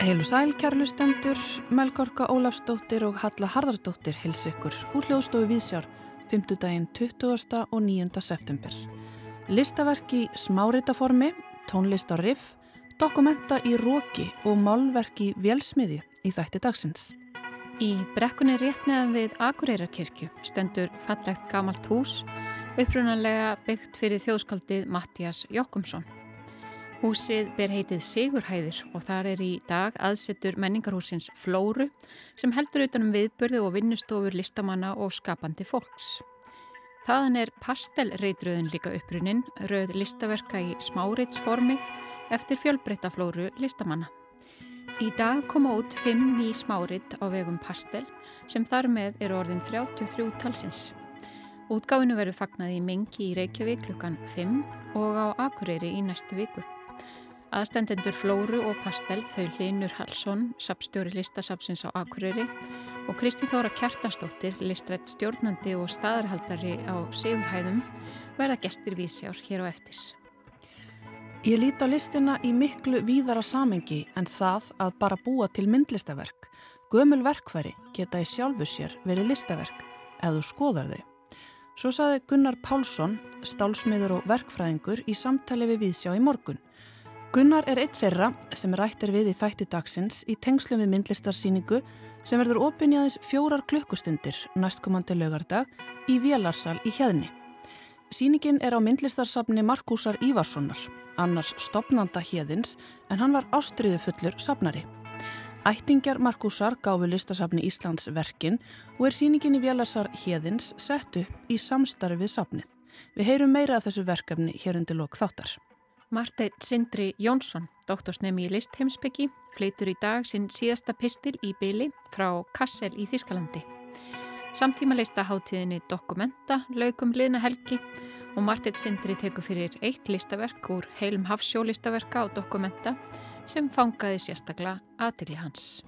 Heilu sæl, kærlustendur, Melgorka Ólafsdóttir og Halla Harðardóttir hils ykkur úr hljóðstofu Vísjár 5. daginn 20. og 9. september. Listaverk í smáritaformi, tónlist á riff, dokumenta í róki og málverk í velsmiði í þætti dagsins. Í brekkunni réttneðan við Akureyrarkirkju stendur fallegt gamalt hús, upprunanlega byggt fyrir þjóðskaldið Mattias Jokkumsson. Húsið ber heitið Sigurhæðir og þar er í dag aðsettur menningarhúsins Flóru sem heldur utanum viðbörðu og vinnustofur listamanna og skapandi fólks. Þaðan er pastelreitröðin líka upprunnin, rauð listaverka í smáritsformi eftir fjölbreytta flóru listamanna. Í dag koma út fimm ný smárit á vegum pastel sem þar með eru orðin 33 talsins. Útgáfinu verður fagnað í Mengi í Reykjavík klukkan 5 og á Akureyri í næstu viku. Aðstendendur Flóru og Pastel, þau Linur Hallsson, sapstjóri listasapsins á Akureyri og Kristín Þóra Kjartansdóttir, listrætt stjórnandi og staðarhaldari á Sigurhæðum, verða gestir vísjár hér á eftir. Ég líti á listina í miklu víðara samengi en það að bara búa til myndlistaverk. Gömul verkværi geta í sjálfu sér verið listaverk ef þú skoðar þau. Svo saði Gunnar Pálsson, stálsmiður og verkfræðingur í samtali við Vísjá í morgun. Gunnar er eitt þeirra sem rætt er við í þætti dagsins í tengslum við myndlistarsýningu sem verður opinni aðeins fjórar klukkustundir næstkomandi lögardag í Vélarsal í Hjeðni. Sýningin er á myndlistarsafni Markúsar Ívarssonar, annars stopnanda Hjeðins en hann var ástriðu fullur safnari. Ættingjar Markúsar gáfi listasafni Íslands verkin og er sýningin í Vélarsar Hjeðins sett upp í samstarfi við safnið. Við heyrum meira af þessu verkefni hér undir lok þáttar. Marteit Sindri Jónsson, doktorsnemi í listheimsbyggi, fleitur í dag sinn síðasta pistil í byli frá Kassel í Þískalandi. Samtíma leista hátíðinni Dokumenta, laugum liðna helgi og Marteit Sindri tekur fyrir eitt listaverk úr heilum hafsjólistaverka á Dokumenta sem fangaði sérstaklega aðtegli hans.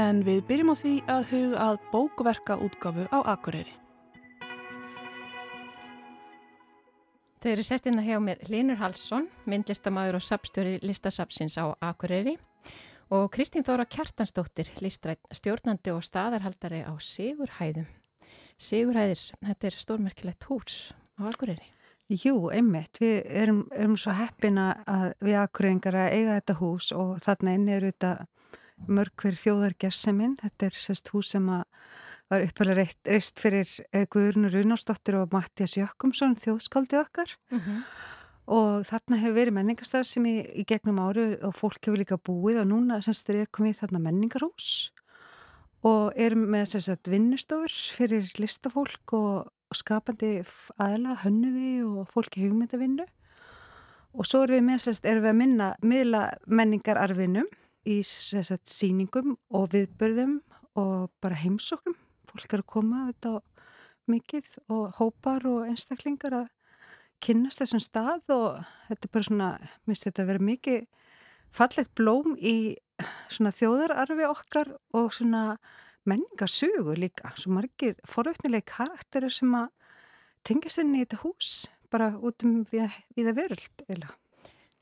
En við byrjum á því að huga að bókverka útgafu á Akureyri. Þau eru sestina hjá mér Linur Hallsson, myndlistamæður og sapstjóri listasapsins á Akureyri og Kristín Þóra Kjartansdóttir, listrætt stjórnandi og staðarhaldari á Sigurhæðum. Sigurhæðir, þetta er stórmerkilegt hús á Akureyri. Jú, einmitt. Við erum, erum svo heppina að við Akureyringar að eiga þetta hús og þarna inn er þetta mörg hver þjóðargerseminn. Þetta er sérst hús sem að var uppalega reist fyrir eh, Guðrunur Runarsdóttir og Mattias Jökkumsson þjóðskaldi okkar mhm. -huh. og þarna hefur verið menningastar sem í, í gegnum áru og fólk hefur líka búið og núna semst er komið þarna menningarhús og erum með semst vinnustofur fyrir listafólk og skapandi aðla, hönnuði og fólki hugmyndavinnu. Og svo erum við með semst erum við að minna miðla menningararfinum í semst síningum og viðbörðum og bara heimsóknum. Fólk er að koma þetta mikið og hópar og einstaklingar að kynast þessum stað og þetta er bara svona, minnst þetta að vera mikið fallegt blóm í svona þjóðararfi okkar og svona menningarsögur líka, svo margir foröfnilegi karakterir sem að tengjast inn í þetta hús bara út um við, við að veröld eila.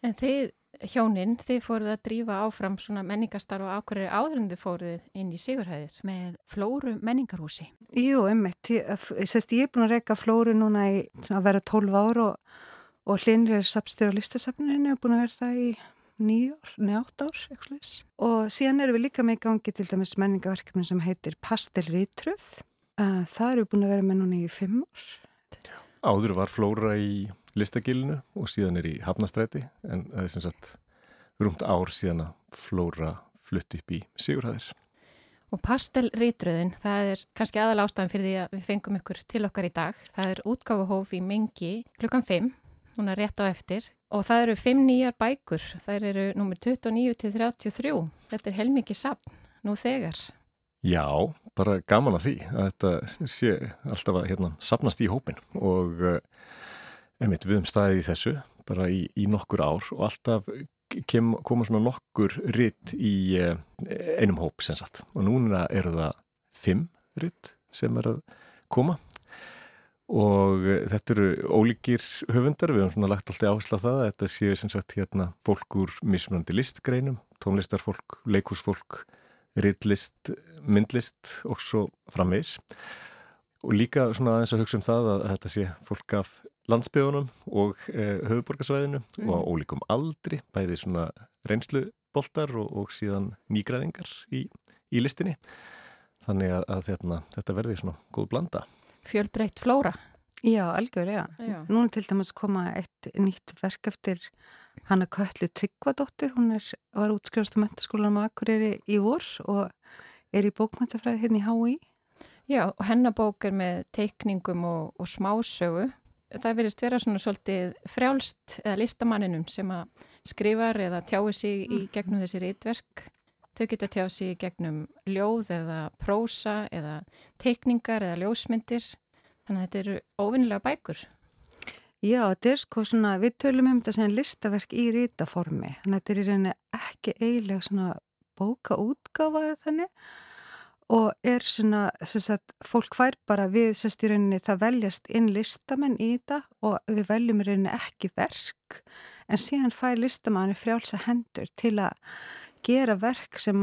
En þið hjóninn, þið fóruð að drífa áfram svona menningastar og ákvarðir áður en þið fóruð inn í Sigurhæðir með Flóru menningarhúsi. Jú, emmitt. Ég, ég er búin að reyka Flóru núna í að vera 12 ár og, og hlinir er sapstjóra listasafninu og búin að vera það í nýjár, njátt ár, eitthvað. Og síðan erum við líka með gangi til dæmis menningaverkefni sem heitir Pastelrýtröð. Það eru búin að vera með núna í 5 ár. Áður var Flóra í listagilinu og síðan er í Hafnastræti en það er sem sagt rúmt ár síðan að Flóra flutti upp í Sigurhæðir. Og pastelrítröðin, það er kannski aðal ástæðan fyrir því að við fengum ykkur til okkar í dag. Það er útgáfuhóf í Mengi klukkan 5, núna rétt á eftir. Og það eru 5 nýjar bækur, það eru nummer 29 til 33. Þetta er heilmikið sapn nú þegar. Já, bara gaman að því að þetta sé alltaf að hérna, sapnast í hópin og uh, Einmitt, við höfum staðið í þessu bara í, í nokkur ár og alltaf kem, koma svona nokkur ritt í eh, einum hóp sem sagt. Og núna eru það fimm ritt sem er að koma og þetta eru ólíkir höfundar, við höfum svona lagt alltaf áherslu á það að þetta séu sem sagt hérna fólk úr mismunandi listgreinum, tónlistarfólk, leikursfólk, riðlist, myndlist og svo framvegs og líka svona aðeins að hugsa um það að, að þetta sé fólk af landsbyðunum og eh, höfuborgarsvæðinu mm. og ólíkum aldri, bæði svona reynsluboltar og, og síðan nýgræðingar í, í listinni. Þannig að, að hérna, þetta verði svona góð blanda Fjölbreytt flóra Já, algjörlega. Nú er til dæmis koma eitt nýtt verk eftir Hanna Köllu Tryggvadóttir, hún er, var útskrifast á mentaskólanum Akureyri í vor og er í bókmæntafræði hérna í HÍ. Já, og hennabók er með teikningum og, og smásögu. Það verist vera svona svolítið frjálst eða listamanninum sem að skrifar eða tjái sig í mm. gegnum þessi rítverk. Þau geta tjáð í gegnum ljóð eða prósa eða teikningar eða ljósmyndir Þannig að þetta eru óvinnilega bækur. Já, þetta er sko svona, við tölum um þetta sem listaverk í rítaformi. Þannig að þetta er í rauninni ekki eiginlega svona bóka útgáfaði þannig og er svona, þess að fólk fær bara við, sérst í rauninni, það veljast inn listamenn í þetta og við veljum í rauninni ekki verk en síðan fær listamanni frjálsa hendur til að gera verk sem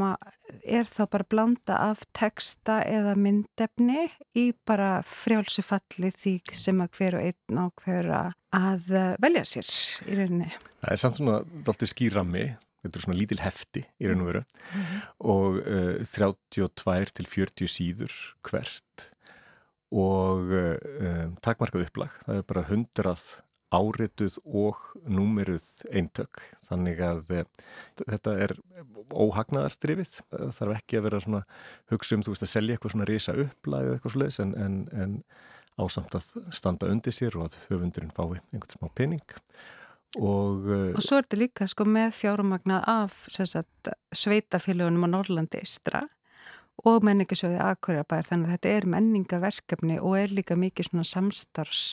er þá bara blanda af texta eða myndefni í bara frjálsufalli því sem að hver og einn á hver að eh, velja sér í rauninni. Það er samt svona doldið skýrami, þetta er svona lítil hefti í raun og veru mm -hmm. og uh, 32 til 40 síður hvert og uh, takmarkað upplag, það er bara hundrað árituð og númeruð eintök. Þannig að e, þetta er óhagnaðardrifið. Það þarf ekki að vera svona hugsa um þú veist að selja eitthvað svona risa upplag eða eitthvað slúðis en, en, en ásamt að standa undir sér og að höfundurinn fái einhvern smá pening. Og, e, og svo er þetta líka sko með fjárumagnað af sagt, sveitafélagunum á Norrlandi Ístra og menningasjóði Akureyrbær þannig að þetta er menningarverkefni og er líka mikið svona samstarfs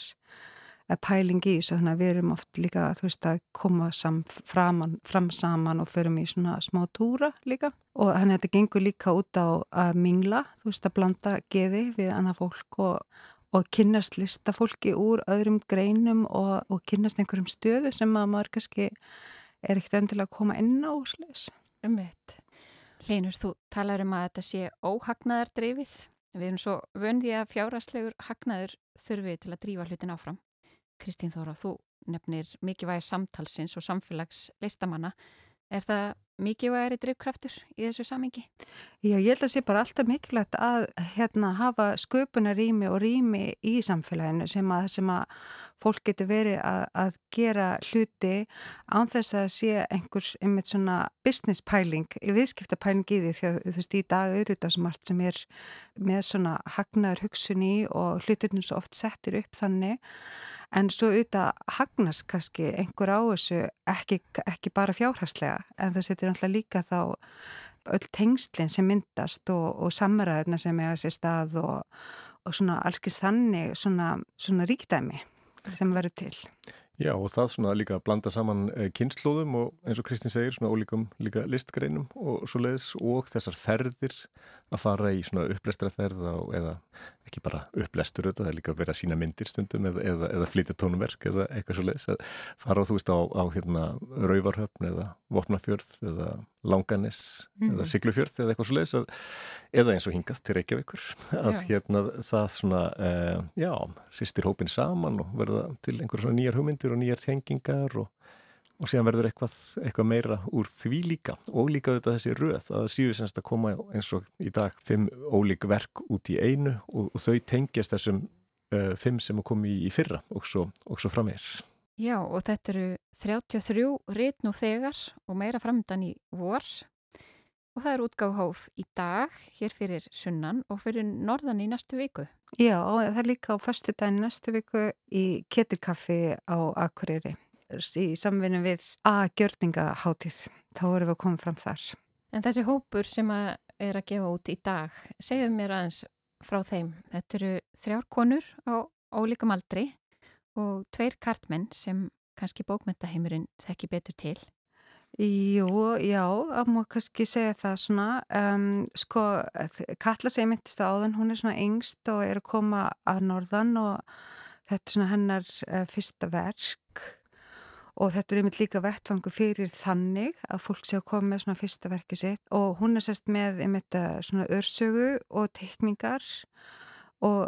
pæling í þessu þannig að við erum oft líka veist að koma sam, framan, fram saman og förum í svona smá túra líka og þannig að þetta gengur líka út á að mingla þú veist að blanda geði við annað fólk og, og kynast listafólki úr öðrum greinum og, og kynast einhverjum stöðu sem að maður kannski er ekkert endilega að koma inn á slis. Um veit. Leinur, þú talar um að þetta sé óhagnaðar dreifið. Við erum svo vöndið að fjáraslegur hagnaður þurfi til að drífa hlutin áfram. Kristín Þóra, þú nefnir mikilvægi samtalsins og samfélags listamanna. Er það mikilvægari drivkraftur í þessu samingi? Já, ég held að sé bara alltaf mikilvægt að hérna, hafa sköpunarými og rými í samfélaginu sem að, sem að fólk getur verið að, að gera hluti án þess að sé einhvers einmitt svona business pæling, viðskiptapæling í því því að þú veist í dag auðvitað sem allt sem er með svona hagnaður hugsun í og hlutunum svo oft settir upp þannig En svo auðvitað hagnast kannski einhver á þessu ekki, ekki bara fjárhagslega en það setur náttúrulega líka þá öll tengslinn sem myndast og, og samræðina sem er að sér stað og, og svona allskist þannig svona, svona ríkdæmi sem verður til. Já og það svona líka að blanda saman eh, kynnslóðum og eins og Kristinn segir svona ólíkum líka listgreinum og svo leiðis og þessar ferðir að fara í svona upplestraferð eða ekki bara upplestur það er líka að vera að sína myndir stundum eða, eða, eða flytja tónverk eða eitthvað svo leiðis að fara þú veist á, á hérna Rauvarhöfn eða Vopnafjörð eða Langanes mm. eða Siglufjörð eða eitthvað svo leiðis að eða eins og hingað til Reykjavíkur að já. hérna það svona uh, já, sýstir hópin saman og verða til einhverja svona nýjar hugmyndir og nýjar þengingar og og síðan verður eitthvað, eitthvað meira úr því líka og líka auðvitað þessi röð að það síður semst að koma eins og í dag fimm ólík verk út í einu og, og þau tengjast þessum uh, fimm sem er komið í fyrra og svo, svo framvegs. Já og þetta eru 33 rít nú þegar og meira framdann í vor og það er útgáðhóf í dag hér fyrir sunnan og fyrir norðan í næstu viku. Já og það er líka á förstu daginn næstu viku í Ketilkaffi á Akureyri í samvinni við A-gjörningahátið. Þá erum við að koma fram þar. En þessi hópur sem að er að gefa út í dag, segðu mér aðeins frá þeim. Þetta eru þrjár konur á ólíkum aldri og tveir kartmenn sem kannski bókmentaheimurinn þekki betur til. Jú, já, að má kannski segja það svona, um, sko, Katla segmyndist áðan, hún er svona yngst og er að koma að norðan og Þetta er svona hennar uh, fyrsta verk og þetta er einmitt líka vettfangu fyrir þannig að fólk sé að koma með svona fyrsta verki sitt. Og hún er sérst með einmitt eh, svona örsögu og tekningar og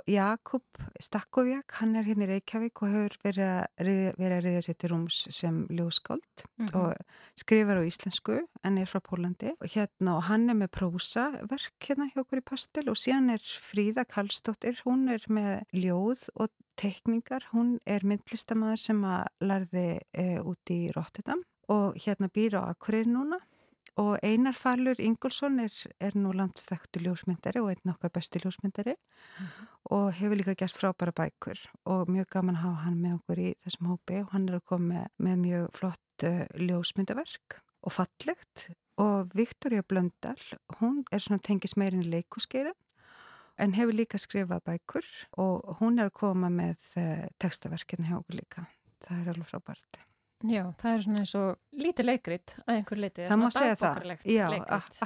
Jakob Stakkovjak, hann er hérna í Reykjavík og hefur verið að riðja, riðja sér til rúms sem ljóskáld mm -hmm. og skrifar á íslensku en er frá Pólandi og hérna og hann er með prósaverk hérna hjá okkur í pastel og síðan er Fríða Kallstóttir, hún er með ljóð og tekningar, hún er myndlistamæður sem að larði e, út í Rotterdam og hérna býr á Akureyri núna og Einar Falur Ingolson er, er nú landstæktu ljósmyndari og einn okkar besti ljósmyndari mm og hefur líka gert frábæra bækur og mjög gaman að hafa hann með okkur í þessum hópi. Og hann er að koma með, með mjög flott uh, ljósmyndaverk og fallegt. Og Viktoria Blöndal, hún er svona tengis meirin í leikuskeira en hefur líka skrifað bækur og hún er að koma með uh, textaverkinu hjá okkur líka. Það er alveg frábært Já, það er svona eins og lítið leikrit að einhver leiti. Það má segja það. Já,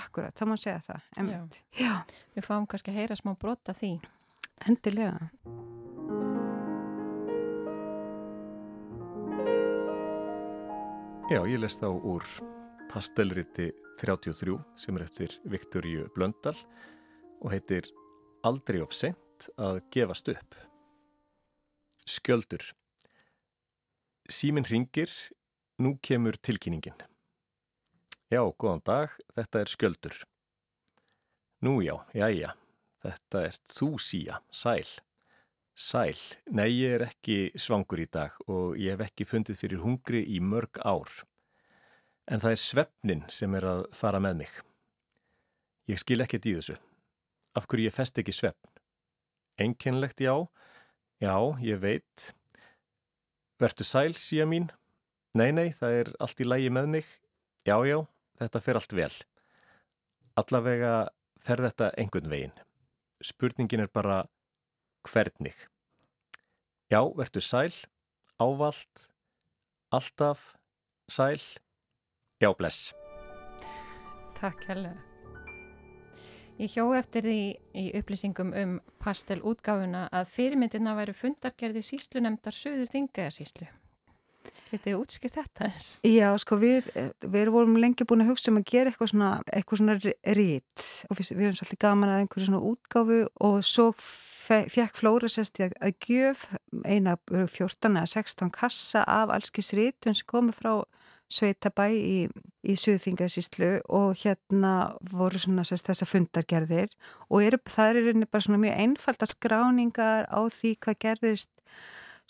akkurat, það má segja það. Já. Já. Við fáum kannski að heyra smá brota því. Endilega. Já, ég les þá úr pastelriti 33 sem er eftir Viktoríu Blöndal og heitir Aldrei of sent að gefast upp. Skjöldur. Síminn ringir, nú kemur tilkynningin. Já, góðan dag, þetta er sköldur. Nú já, já, já, þetta er þú síja, sæl. Sæl, nei ég er ekki svangur í dag og ég hef ekki fundið fyrir hungri í mörg ár. En það er svefnin sem er að fara með mig. Ég skil ekkert í þessu. Af hverju ég fest ekki svefn? Enkenlegt já, já, ég veit, Vertu sæl, síja mín? Nei, nei, það er allt í lægi með mig. Já, já, þetta fer allt vel. Allavega fer þetta einhvern veginn. Spurningin er bara hvernig. Já, vertu sæl, ávalt, alltaf, sæl, já, bless. Takk helga. Ég hjó eftir því í upplýsingum um pastelútgáfuna að fyrirmyndina væri fundargerði síslunemdar söður þingaja síslu. Getið útskilt þetta eins? Já, sko við, við vorum lengi búin að hugsa um að gera eitthvað svona, eitthvað svona rít og við, hefum svolítið gaman að einhverju svona útgáfu og svo fekk Flóra sérst í að, gjöf eina 14 eða 16 kassa af allskisrítun sem komið frá Sveitabæ í, í Suðþingasíslu og hérna voru svona sérst, þessa fundargerðir og eru, það er bara svona mjög einfalda skráningar á því hvað gerðist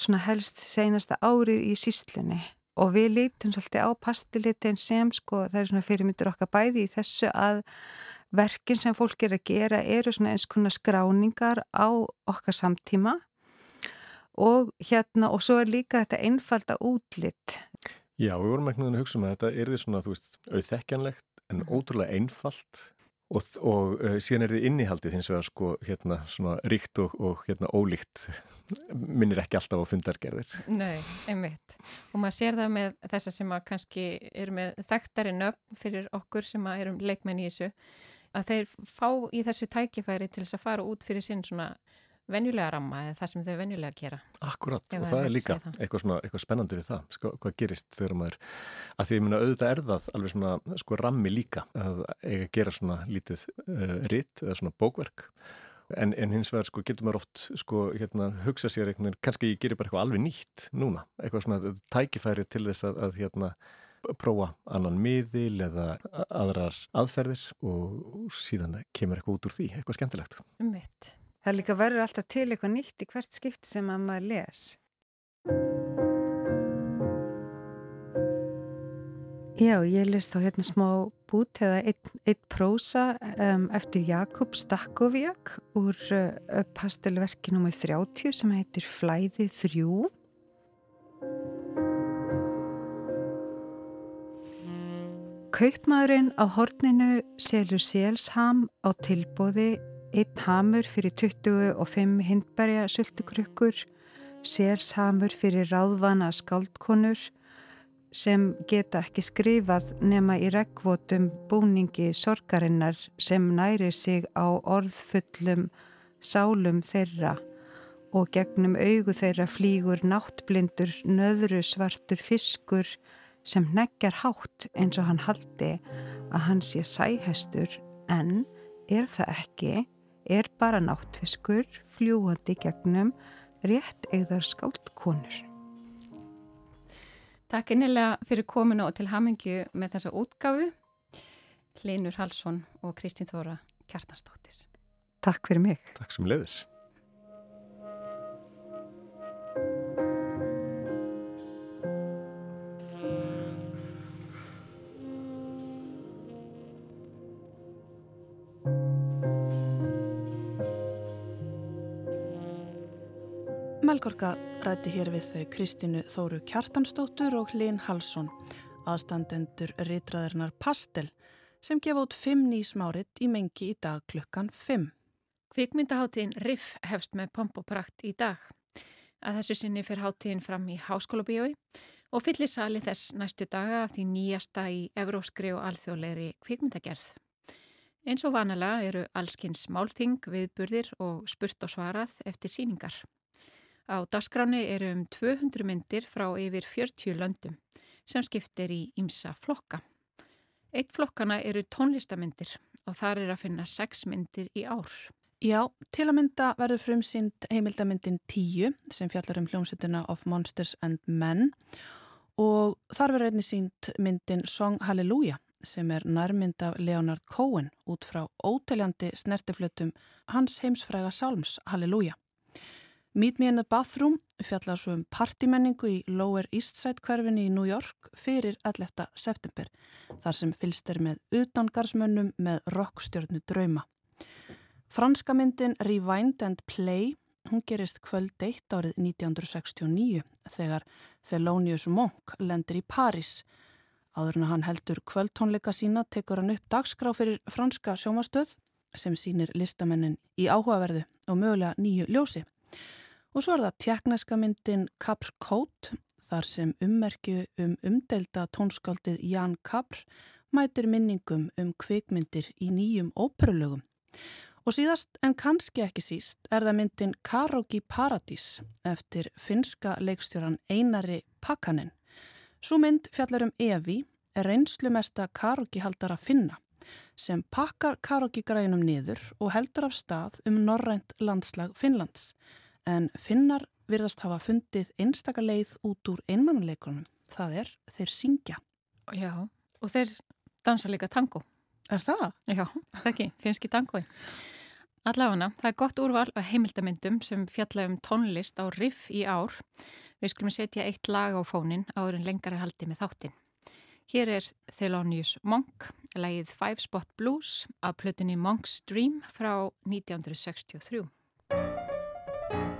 svona helst seinasta árið í síslunni og við lítum svolítið á pastilitin sem sko það er svona fyrirmyndur okkar bæði í þessu að verkin sem fólk er að gera eru svona eins konar skráningar á okkar samtíma. Og hérna og svo er líka þetta einfalda útlitt Já, við vorum náttúrulega að hugsa um að þetta er því svona, þú veist, auðþekkjanlegt en mhm. ótrúlega einfalt og, og uh, síðan er því innihaldið hins vegar sko, hérna, svona ríkt og, og hérna ólíkt minnir ekki alltaf á fundargerðir. Nei, einmitt. Og maður sér það með þessa sem að kannski eru með þekktari nöfn fyrir okkur sem að erum leikmenn í þessu, að þeir fá í þessu tækifæri til þess að fara út fyrir sinn svona venjulega ramma eða það sem þau venjulega gera. Akkurat og það er líka eitthvað, svona, eitthvað spennandi við það, sko, hvað gerist þegar maður, að því ég minna auðvitað er það alveg svona sko rammi líka að eiga gera svona lítið uh, ritt eða svona bókverk en, en hins vegar sko getur maður oft sko hérna hugsa sér eitthvað, kannski ég gerir bara eitthvað alveg nýtt núna, eitthvað svona tækifæri til þess að, að hérna prófa annan miðil eða aðrar aðferðir og síðan kemur eitthvað út úr því, eitthvað skemmtilegt. Mitt. Það líka verður alltaf til eitthvað nýtt í hvert skipt sem að maður les. Já, ég list á hérna smá bút eða eitt, eitt prósa um, eftir Jakob Stakkoviak úr uh, pastelverki nr. 30 sem heitir Flæði 3. Kaupmaðurinn á horninu selur selsham á tilbóði einn hamur fyrir 25 hindberja sultukrukkur, sérshamur fyrir ráðvana skaldkonur sem geta ekki skrifað nema í reggvotum búningi sorgarinnar sem næri sig á orðfullum sálum þeirra og gegnum augu þeirra flýgur náttblindur, nöðru svartur fiskur sem neggjar hátt eins og hann haldi að hann sé sæhestur. En er það ekki, er bara náttfiskur fljúandi gegnum rétt eigðar skáldkonur. Takk innilega fyrir kominu og til hamingju með þessa útgafu. Linur Halsson og Kristín Þóra Kjartansdóttir. Takk fyrir mig. Takk sem leiðis. Melgorka rætti hér við þau Kristínu Þóru Kjartansdóttur og Linn Halsson, aðstandendur ritraðirnar Pastel, sem gefa út fimm nýsmárit í mengi í dag klukkan fimm. Kvikmyndaháttíðin Riff hefst með pomp og prakt í dag. Að þessu sinni fyrir háttíðin fram í Háskóla bíói og fyllir sali þess næstu daga því nýjasta í evróskri og alþjóðleiri kvikmyndagerð. Eins og vanalega eru allskins málþing, viðburðir og spurt og svarað eftir síningar. Á dasgráni eru um 200 myndir frá yfir 40 löndum sem skiptir í ímsa flokka. Eitt flokkana eru tónlistamindir og þar er að finna sex myndir í ár. Já, til að mynda verður frumsýnd heimildamindin 10 sem fjallar um hljómsveitina of Monsters and Men og þar verður einnig sínd myndin Song Hallelujah sem er nærmynd af Leonard Cohen út frá óteljandi snertiflutum hans heimsfræga sálms Hallelujah. Meet Me in the Bathroom fjallar svo um partimenningu í Lower East Side hverfinni í New York fyrir 11. september þar sem fylst er með utangarsmönnum með rockstjörnu drauma. Franska myndin Rewind and Play hún gerist kvöld eitt árið 1969 þegar Thelonious Monk lendir í Paris. Áður en hann heldur kvöldtónleika sína tekur hann upp dagskrá fyrir franska sjómastöð sem sínir listamennin í áhugaverðu og mögulega nýju ljósi. Og svo er það tjekkneska myndin Capr Code þar sem ummerkju um umdelda tónskáldið Jan Capr mætir minningum um kvikmyndir í nýjum óperulögum. Og síðast en kannski ekki síst er það myndin Karogi Paradís eftir finska leikstjóran Einari Pakkanen. Svo mynd fjallar um Evi er reynslumesta Karogi haldar að finna sem pakkar Karogi grænum niður og heldur af stað um norrænt landslag Finnlands en finnar virðast hafa fundið einstaka leið út úr einmannleikunum. Það er þeir syngja. Já, og þeir dansa líka tango. Er það? Já, það ekki, finnst ekki tangoi. Allavega, það er gott úrval af heimildamindum sem fjalla um tónlist á riff í ár. Við skulum setja eitt lag á fónin áður en lengar að haldi með þáttin. Hér er Thelonious Monk, lagið Five Spot Blues af plötunni Monk's Dream frá 1963. thank you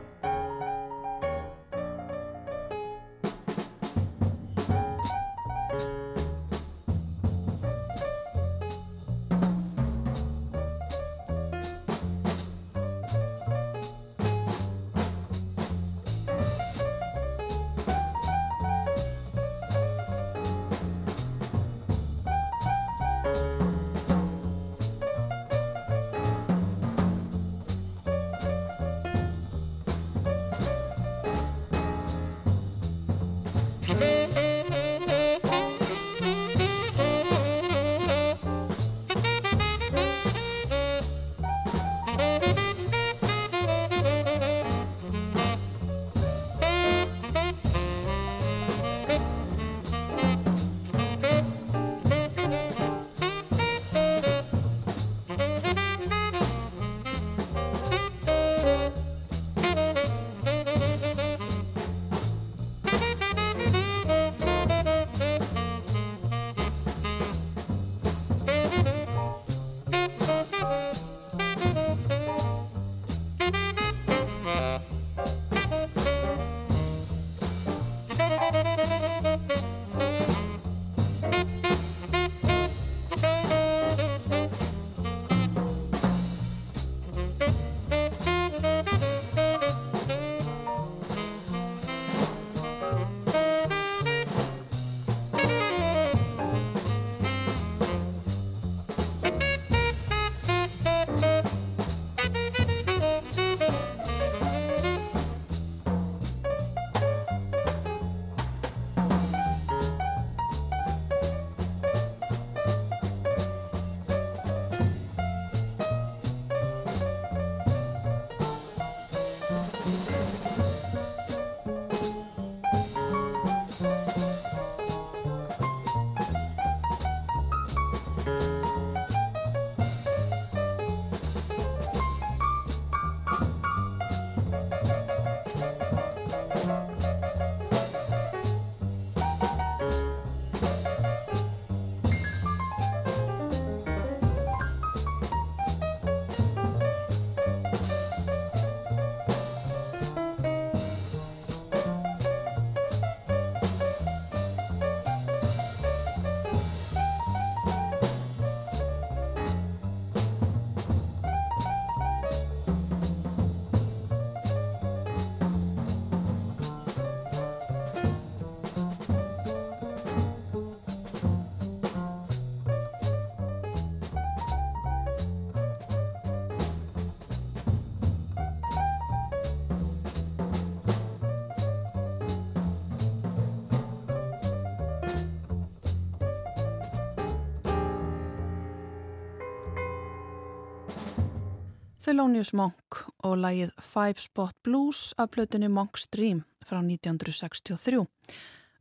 Thelonious Monk og lægið Five Spot Blues af plötunni Monk's Dream frá 1963.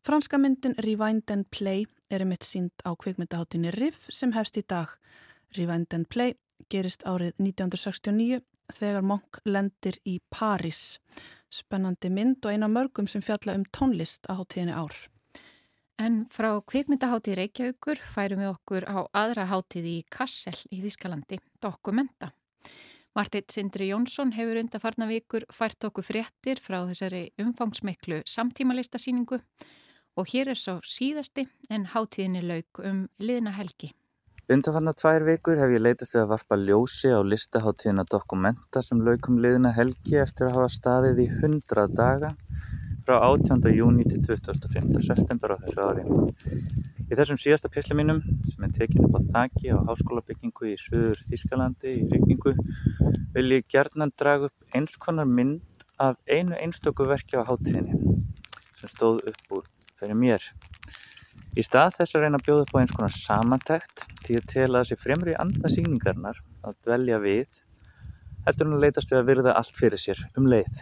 Franska myndin Rewind and Play er einmitt sínd á kvikmyndaháttinni Riff sem hefst í dag. Rewind and Play gerist árið 1969 þegar Monk lendir í París. Spennandi mynd og eina mörgum sem fjalla um tónlist á háttíðinni ár. En frá kvikmyndaháttið Reykjavíkur færum við okkur á aðra háttið í Kassel í Þískalandi, Dokumenta. Martin Sindri Jónsson hefur undarfarna vikur fært okkur fréttir frá þessari umfangsmiklu samtímalistasýningu og hér er svo síðasti en háttíðinni lauk um liðna helgi. Undarfarna tvær vikur hef ég leitast við að varpa ljósi á listaháttíðina Dokumenta sem lauk um liðna helgi eftir að hafa staðið í hundrað daga frá 18. júni til 25. september á þessu ári. Í þessum síðasta písli mínum, sem er tekin upp á þakki á háskólabyggingu í Suður Þískalandi í Ríkningu, vil ég gerðnan draga upp eins konar mynd af einu einstöku verki á háttíðinni, sem stóð upp úr fyrir mér. Í stað þess að reyna að bjóða upp á eins konar samantækt, til að tela þessi fremri andasýningarnar að dvelja við, heldur hún að leitast við að virða allt fyrir sér um leið.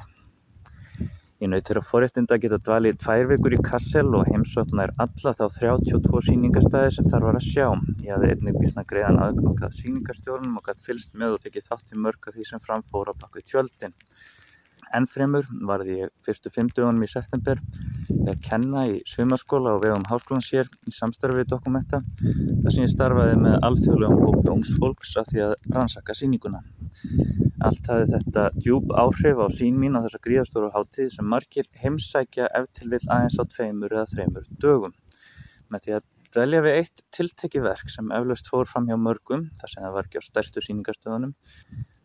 Ég naut þeirra forréttinda að geta dvalið í tvær vikur í Kassel og heimsóknar alla þá 32 sýningarstæði sem þar var að sjá. Ég hafði einnig bísna greiðan aðgang að sýningarstjórnum og gætt fylst með og tekið þátt í mörg af því sem framfóra bak við tjöldin. Ennfremur varði ég fyrstu fimm dögunum í september að kenna í sumarskóla á vegum háskólan sér í samstarfi við dokumenta þar sem ég starfaði með alþjóðlegum hópi ungs fólks af því að rannsaka sýninguna. Allt hafði þetta djúb áhrif á sín mín á þessa gríðastóru hátíð sem margir heimsækja ef til vil aðeins á tveimur eða þreimur dögum. Með því að dvelja við eitt tiltekki verk sem eflaust fór fram hjá mörgum, þar sem það var ekki á stærstu sýningastöðunum,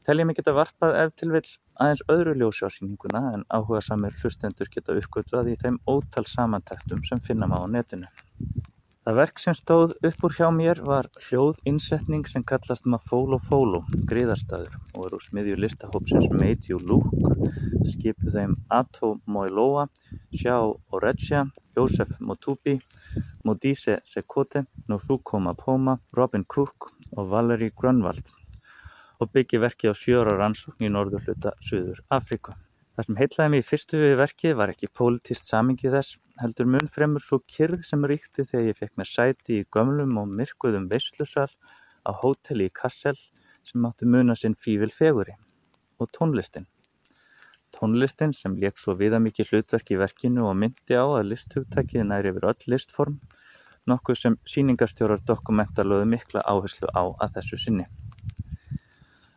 tel ég mig geta varpað ef til vil aðeins öðru ljósi á sýninguna en áhuga samir hlustendur geta uppgötvað í þeim ótal samantæktum sem finna má á netinu. Það verk sem stóð upp úr hjá mér var hljóðinnsetning sem kallast Mafolo Folo, griðarstaður og er úr smiðju listahópsins Made You Look, skipuð þeim Ato Moiloa, Xiao Oregia, Joseph Motubi, Modise Sekote, Nozuko Mapoma, Robin Cook og Valerie Grönvald og byggi verkið á sjóra rannsókn í norður hluta Suður Afríku. Það sem heitlaði mig í fyrstu við verkið var ekki pólitíst samingið þess, heldur mun fremur svo kyrð sem ríkti þegar ég fekk mér sæti í gömlum og myrkuðum veislusal á hóteli í Kassel sem átti muna sinn fífil feguri og tónlistin. Tónlistin sem leik svo viðamikið hlutverk í verkinu og myndi á að listhugtækið næri yfir öll listform, nokkuð sem síningastjórar dokumenta lögðu mikla áherslu á að þessu sinni.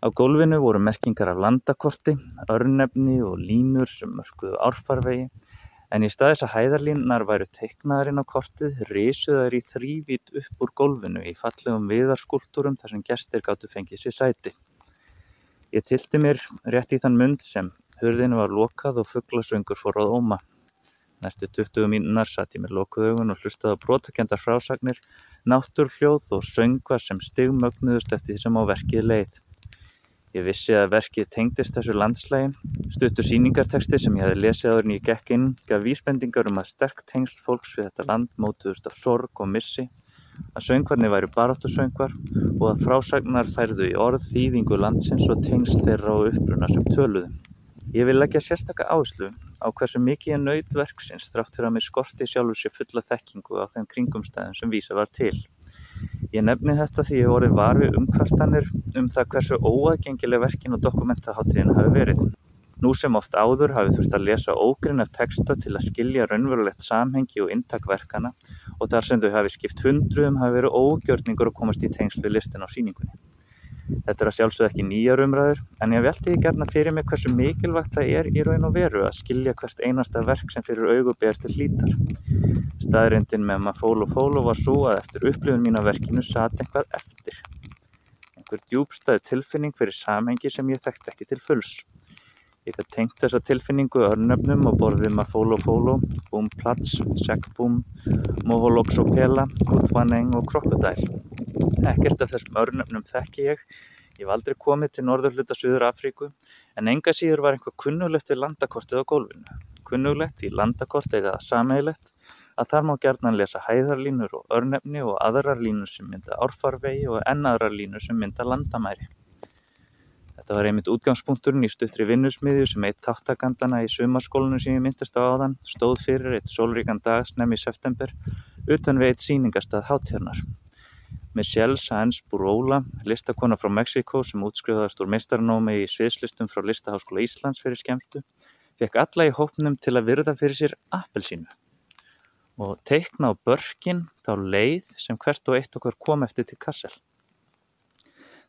Á gólfinu voru merkingar af landakorti, örnefni og línur sem mörkuðu árfarvegi en í stað þess að hæðarlínunar væru teiknaðar inn á kortið risu þær í þrývít upp úr gólfinu í fallegum viðarskúltúrum þar sem gestir gáttu fengið sér sæti. Ég tilti mér rétt í þann mund sem hurðinu var lokað og fugglasöngur fór á óma. Næstu 20 mínunar satt ég með lokuð augun og hlustaði á brotakendar frásagnir, náttúrhljóð og söngvar sem stigmögnuðust eftir því sem á verkið leið. Ég vissi að verkið tengdist þessu landslægi. Stuttur sýningarteksti sem ég hafi lesið áður en ég gekk inn gaf vísbendingar um að sterk tengsl fólks við þetta land mótuðust af sorg og missi, að söngvarnir væru baráttusöngvar og að frásagnar færðu í orð þýðingu landsins og tengsl þeirra og uppruna sem töluðu. Ég vil leggja sérstaka áherslu á hversu mikið ég naut verksins þrátt fyrir að mér skorti sjálfur sér fulla þekkingu á þeim kringumstæðum sem vísa var til. Ég nefni þetta því ég voru var við umkvartanir um það hversu óaðgengileg verkin og dokumentaháttíðin hafi verið. Nú sem oft áður hafi þurft að lesa ógrinn af texta til að skilja raunverulegt samhengi og inntakverkana og þar sem þau hafi skipt hundruðum hafi verið ógjörningur að komast í tengslu listin á síningunni. Þetta er að sjálfsögðu ekki nýjar umræður en ég velti því gerna fyrir mig hversu mikilvægt það er í raun og veru að skilja hvert einasta verk sem fyrir auguber til hlítar. Staðrindin með maður fól og fól og var svo að eftir upplifun mín á verkinu satt einhvað eftir. Einhver djúbstæði tilfinning fyrir samhengi sem ég þekkt ekki til fulls. Ég gæti tengt þessa tilfinningu örnöfnum og borðið maður fól og fóló, búm plats, segbúm, móholoxopela, kutvaneng og krokodæl. Ekkert af þessum örnefnum þekki ég, ég hef aldrei komið til norðurhluta Suður Afríku en enga síður var einhver kunnulegt við landakortið á gólfinu. Kunnulegt í landakort eiga það sameigilegt að þar má gerðnan lesa hæðarlínur og örnefni og aðrar línur sem mynda árfarvegi og enn aðrar línur sem mynda landamæri. Þetta var einmitt útgangspunkturinn í stuttri vinnusmiðju sem eitt þáttakandana í sumarskólinu sem ég myndist á áðan stóð fyrir eitt sólríkan dag snem í september utan við eitt síningastað hátjarnar. Michelle Sáenz Buróla, listakona frá Mexiko sem útskrifaðast úr meistarnómi í sviðslistum frá Listaháskóla Íslands fyrir skemstu, fekk alla í hópnum til að virða fyrir sér appelsínu og teikna á börkin þá leið sem hvert og eitt okkar kom eftir til Kassel.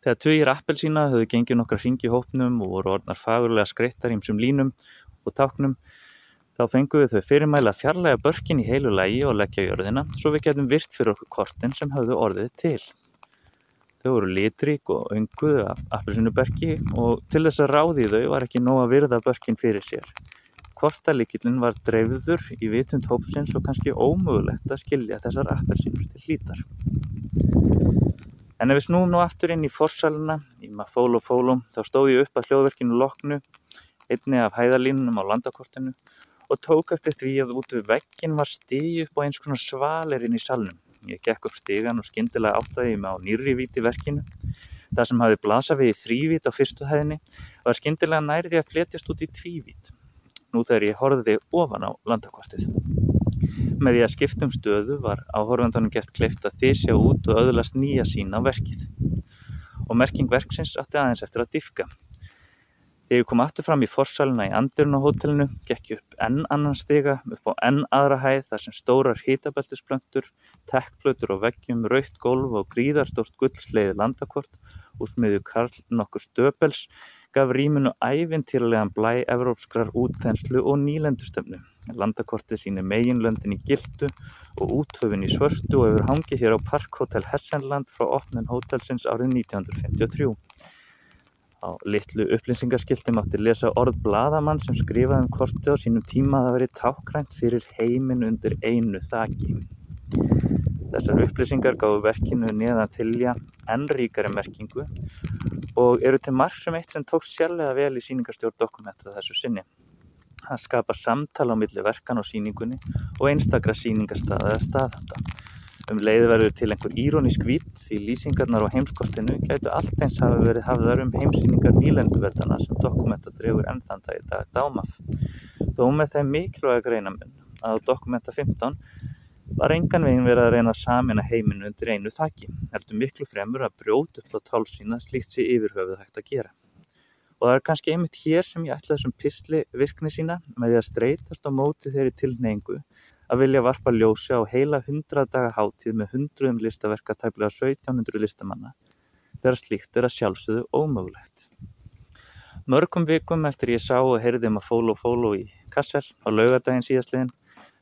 Þegar tugir appelsína höfðu gengið nokkra hringi hópnum og voru orðnar fagurlega skreittar ímsum línum og táknum Þá fengum við þau fyrirmæli að fjarlæga börkin í heilu lægi og leggja jörðina svo við getum virt fyrir okkur kortin sem hafðu orðið til. Þau voru litrík og önguðu af appelsinuberki og til þess að ráði þau var ekki nóg að virða börkin fyrir sér. Kortalíkillin var dreifður í vitund hópsins og kannski ómögulegt að skilja þessar appelsinur til hlítar. En ef við snúum nú aftur inn í forsalina, í Mafólo Fólum, þá stóð ég upp að hljóðverkinu loknu, einni af hæðalínunum á landakortinu og tók eftir því að út við veggin var stigi upp á eins konar svalerinn í salnum. Ég gekk upp stigan og skyndilega áttaði ég mig á nýri víti verkinu. Það sem hafi blasað við í þrývít á fyrstu hæðinni var skyndilega nærði að fletjast út í tvívít. Nú þegar ég horfiði ofan á landakostið. Með því að skiptum stöðu var áhorfandanum gert kleift að þysja út og öðlast nýja sín á verkið. Og merking verksins átti aðeins eftir að diffka. Þegar ég kom aftur fram í forsæluna í Andirun á hótelinu gekk ég upp enn annan stiga upp á enn aðra hæð þar sem stórar hitabeltisplöntur, tekkplötur og veggjum, raukt gólf og gríðarstórt gullsleiði landakort úr smiðju Karl nokkur stöpels gaf rýmunu ævintýralegan blæ evrópskrar útþenslu og nýlendustöfnu. Landakortið síni meginlöndin í gildu og úthöfin í svörstu og hefur hangið hér á Parkhótel Hessenland frá opnun hótelsins árið 1953. Á litlu upplýsingaskilti mátti lesa orð bladamann sem skrifaði um kortið á sínum tíma að það veri tákrænt fyrir heiminn undir einu þaki. Þessar upplýsingar gáðu verkinu neðan tilja enn ríkari merkingu og eru til marg sem eitt sem tók sjálflega vel í síningarstjórn dokumenta þessu sinni. Það skapa samtala á milli verkan og síningunni og einstakra síningarstaða eða staðhanda. Um leið verður til einhver írónísk vít því lýsingarnar á heimskortinu gætu allt eins hafa verið hafðar um heimsýningar nýlenduveldana sem dokumenta dregur ennþann dag í dag dámaf. Þó með þeim mikilvæga greinamun að dokumenta 15 var engan veginn verið að reyna að samina heiminu undir einu þakki, heldur miklu fremur að brjóta upp þá tálsýna slíkt sér yfirhöfuð hægt að gera. Og það er kannski einmitt hér sem ég ætla þessum pistli virkni sína með því að streytast á móti þeirri tilneingu að vilja varpa ljósi á heila 100 daga hátíð með hundruðum listaverka tæplega 1700 listamanna þegar slíkt er að sjálfsögðu ómögulegt. Mörgum vikum eftir ég sá og heyrði um að og fólu í Kassel á laugardaginn síðastliðin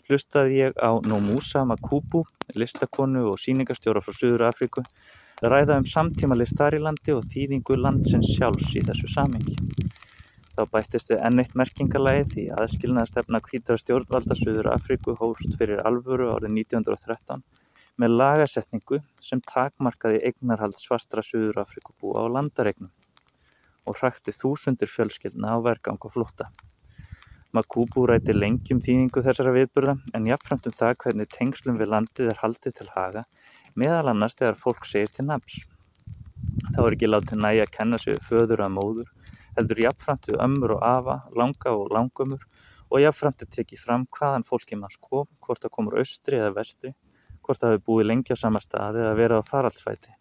hlustaði ég á Nomusa Makubu, listakonu og síningastjóra frá Suður Afríku ræða um samtíma list þar í landi og þýðingu landsins sjálfs í þessu samengi. Þá bættist við enn eitt merkingalagi því aðskilnaðastefna hvítra stjórnvalda Suður Afríku hóst fyrir alvöru árið 1913 með lagasetningu sem takmarkaði eignarhald svartra Suður Afríku búa á landaregnum og hrakti þúsundir fjölskyldna á vergang og flótta. Makubu ræti lengjum þýðingu þessara viðburða en jafnframt um það hvernig tengslum við landið er haldið til haga meðal annars þegar fólk segir til nafns. Þá er ekki látið næja að kenna sig föður að móður heldur jafnframt við ömmur og afa, langa og langömmur og jafnframt er tekið fram hvaðan fólki manns kom, hvort það komur austri eða vestri, hvort það hefur búið lengi á sama staði eða verið á faraldsvæti.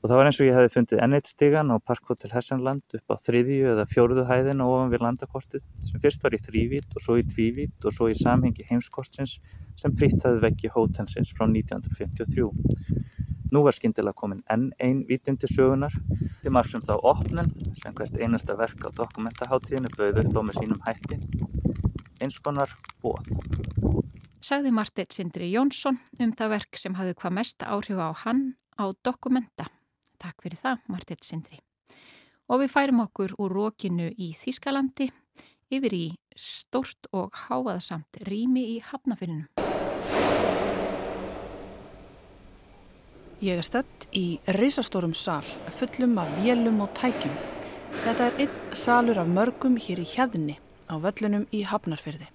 Og það var eins og ég hefði fundið enneitt stigan á Parkhotel Hessenland upp á þriðju eða fjóruðu hæðin og ofan við landakortið sem fyrst var í þrývít og svo í tvívít og svo í samhengi heimskortsins sem pritt hafði vekki hótelsins frá 1953. Nú var skyndilega komin enn einn vítindi sögunar til margsum þá opnun sem hvert einasta verk á dokumentaháttíðinu bauð upp á með sínum hætti eins konar bóð. Sagði Marteit Sindri Jónsson um það verk sem hafði hvað mest áhrif á hann á dokumenta. Takk fyrir það Marteit Sindri. Og við færum okkur úr rókinu í Þískalandi yfir í stort og háaðsamt rými í Hafnafyrinu. Ég er stött í risastórum sal, fullum af vélum og tækjum. Þetta er einn salur af mörgum hér í hjaðni á völlunum í Hafnarfyrði.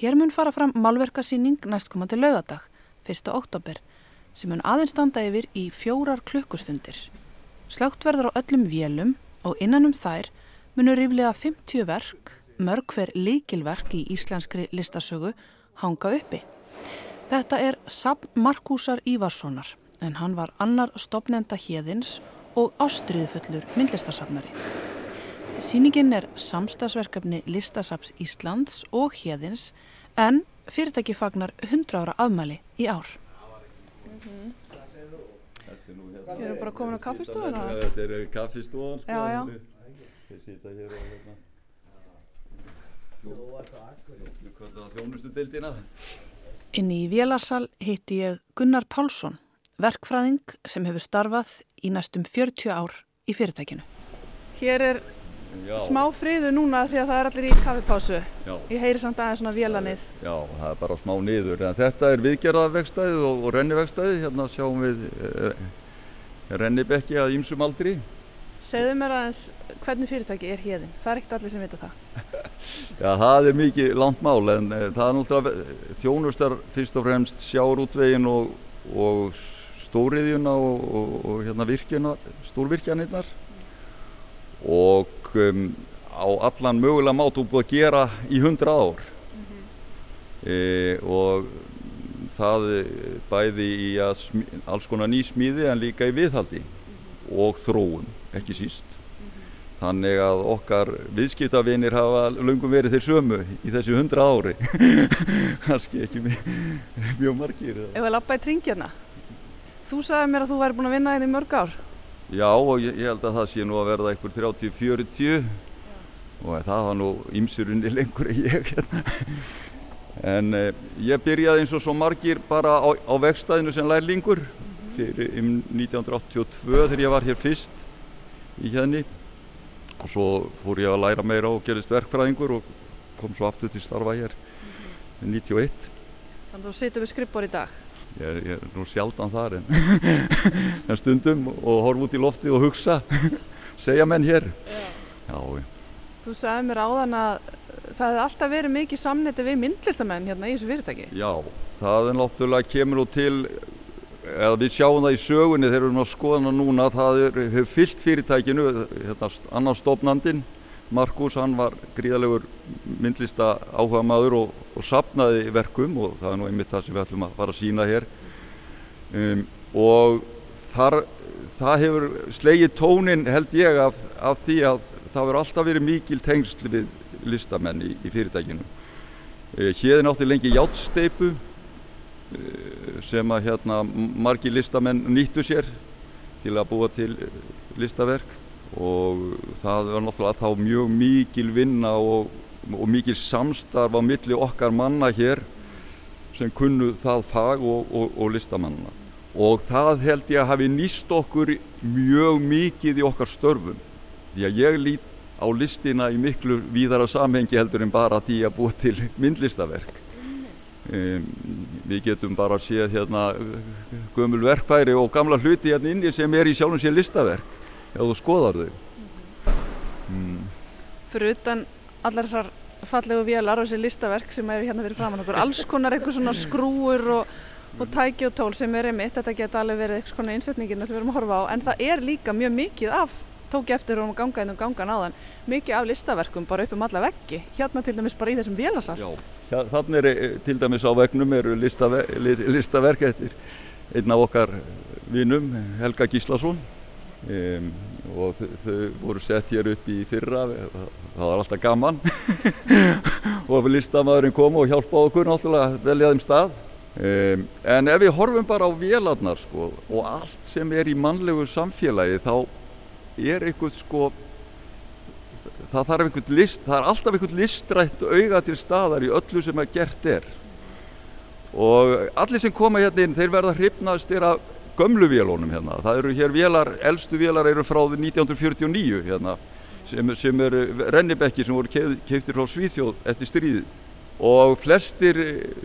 Hér mun fara fram malverkarsýning næstkomandi laugadag, 1. oktober, sem mun aðeins standa yfir í fjórar klukkustundir. Slögt verður á öllum vélum og innan um þær munur ríflega 50 verk, mörg hver líkilverk í íslenskri listasögu, hanga uppi. Þetta er Sab Markúsar Ívarssonar en hann var annar stopnenda hérðins og ástriðufullur myndlistarsafnari. Sýningin er samstagsverkefni Listasaps Íslands og hérðins en fyrirtæki fagnar 100 ára afmæli í ár. Mm -hmm. Þið eru bara komin á kaffistofuna? Þetta er kaffistofan sko. Já, já. Þið sýta hér á hérna. Hvað er það þjónustu deildina? Inn í Vélarsal hitti ég Gunnar Pálsson, verkfræðing sem hefur starfað í næstum 40 ár í fyrirtækinu. Hér er Já. smá friðu núna því að það er allir í kaffipásu. Já. Ég heyri samt aðeins svona vélanið. Já, það er bara smá niður. En þetta er viðgerðavegstæðið og, og rennivegstæðið. Hérna sjáum við eh, rennibekki að ýmsum aldri. Segðu mér aðeins hvernig fyrirtæki er hérðin. Það er ekkert allir sem vita það. Já, það er mikið langt mál en eh, það er náttúrulega þjónustar fyrst og fremst sjárútvegin og, og stóriðjuna og, og, og hérna virkjuna, stórvirkjanirnar og um, á allan mögulega mátu búið að gera í hundra ár e, og það bæði í alls konar nýsmíði en líka í viðhaldi og þróun, ekki síst. Þannig að okkar viðskiptavinir hafa löngum verið þeir sömu í þessi hundra ári. Kanski ekki mjög, mjög margir. Ef við lappa í tringjarna. Þú sagði mér að þú væri búin að vinna hérna í mörg ár. Já og ég, ég held að það sé nú að verða einhver 30-40 og það var nú ymsurunni lengur en ég hérna. En eh, ég byrjaði eins og svo margir bara á, á vegstæðinu sem lærlingur fyrir um 1982 þegar ég var hér fyrst í hérna og svo fór ég að læra meira og gerist verkfræðingur og kom svo aftur til starfa hér 91. Þannig að þú situr við skrippbor í dag. Ég er, ég er nú sjaldan þar en, en stundum og horf út í lofti og hugsa, segja menn hér. Já. Já, Þú sagði mér áðan að það hefði alltaf verið mikið samniti við myndlistamenn hérna í þessu fyrirtæki. já, það er náttúrulega kemur nú til, eða við sjáum það í sögunni þegar við erum að skoða hana núna, það er, hefur fyllt fyrirtækinu, hérna, annar stofnandinn, Markus, hann var gríðalegur myndlista áhuga maður og, og sapnaði verkum og það er nú einmitt það sem við ætlum að fara að sína hér. Um, og þar, það hefur slegið tónin held ég af, af því að það hefur alltaf verið mikil tengsl við listamenn í, í fyrirtækinu. Uh, er náttúrulega lengi játsteipu uh, sem að hérna margi listamenn nýttu sér til að búa til listaverk og það var náttúrulega þá mjög mikil vinna og, og mikil samstarf á milli okkar manna hér sem kunnu það fag og, og, og listamanna. Og það held ég að hafi nýst okkur mjög mikið í okkar störfum. Því að ég lít á listina í miklu víðara samhengi heldur en bara því að búa til myndlistaverk. Um, við getum bara að sé hérna gömul verkfæri og gamla hluti hérna inni sem er í sjálfum sér listaverk ef þú skoðar þau. Mm. Fyrir utan allar þessar fallegu vélar og þessi listaverk sem eru hérna fyrir framann okkur, alls konar eitthvað svona skrúur og, og tæki og tól sem er einmitt, þetta geta alveg verið eitthvað svona innsetningina sem við erum að horfa á, en það er líka mjög mikið af, tók ég eftir um að ganga inn og ganga náðan, mikið af listaverkum bara upp um alla veggi, hérna til dæmis bara í þessum vélasal. Já, þannig er eh, til dæmis á vegnum eru listaverk, listaverk eftir einn af okkar vinum, Helga Gíslason Um, og þau voru sett hér upp í fyrra það var alltaf gaman. Og listamæðurinn kom og hjálpaði okkur náttúrulega að velja þeim stað. Um, en ef við horfum bara á vélarnar sko, og allt sem er í mannlegu samfélagi þá er eitthvað sko það þarf einhvern list það er alltaf einhvern listrætt auga til staðar í öllu sem að gert er. Og allir sem koma hérna inn þeir verða hrifnast er að gömlu vélónum hérna. Það eru hér vélar, eldstu vélar eru frá 1949 hérna sem, sem eru rennibekkir sem voru keiftir frá Svíþjóð eftir stríðið. Og flestir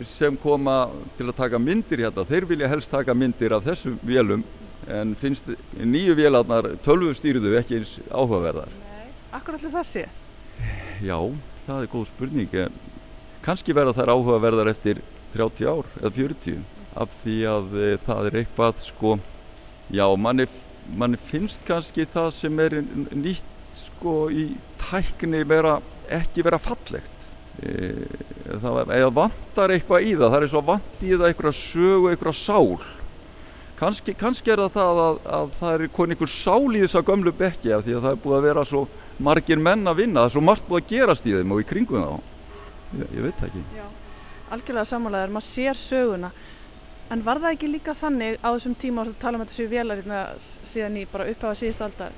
sem koma til að taka myndir hérna, þeir vilja helst taka myndir af þessum vélum en finnst nýju vélarnar tölvustýrðu ekki eins áhugaverðar. Nei, akkur allir það sé? Já, það er góð spurning. Kanski verða þær áhugaverðar eftir 30 ár eða 40 af því að e, það er eitthvað sko, já manni, manni finnst kannski það sem er nýtt sko í tækni vera, ekki vera fallegt. E, það eða vantar eitthvað í það það er og vant í það eitthvað sögu, eitthvað sál. Kannski, kannski er það það að, að það er konið einhver sál í þessa gömlu bekki af því að það er búið að vera svo margir menn að vinna, það er svo margt búið að gerast í þeim og í kringum þá. Ég, ég veit ekki. Já, algjörlega samanlegaður, maður sér söguna en var það ekki líka þannig á þessum tíma að tala um þetta séu vélarinn síðan í bara upphafa síðust aldar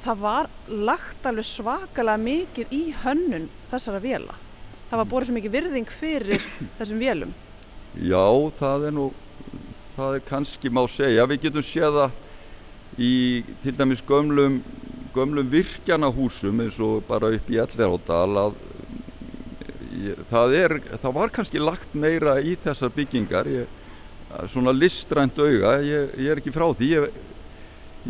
það var lagt alveg svakalega mikið í hönnun þessara vela það var borðið svo mikið virðing fyrir þessum velum Já, það er nú það er kannski má segja. Við getum séða í til dæmis gömlum gömlum virkjanahúsum eins og bara upp í Elleráldal að það, er, það var kannski lagt meira í þessar byggingar. Ég, svona listrænt auga ég, ég er ekki frá því ég,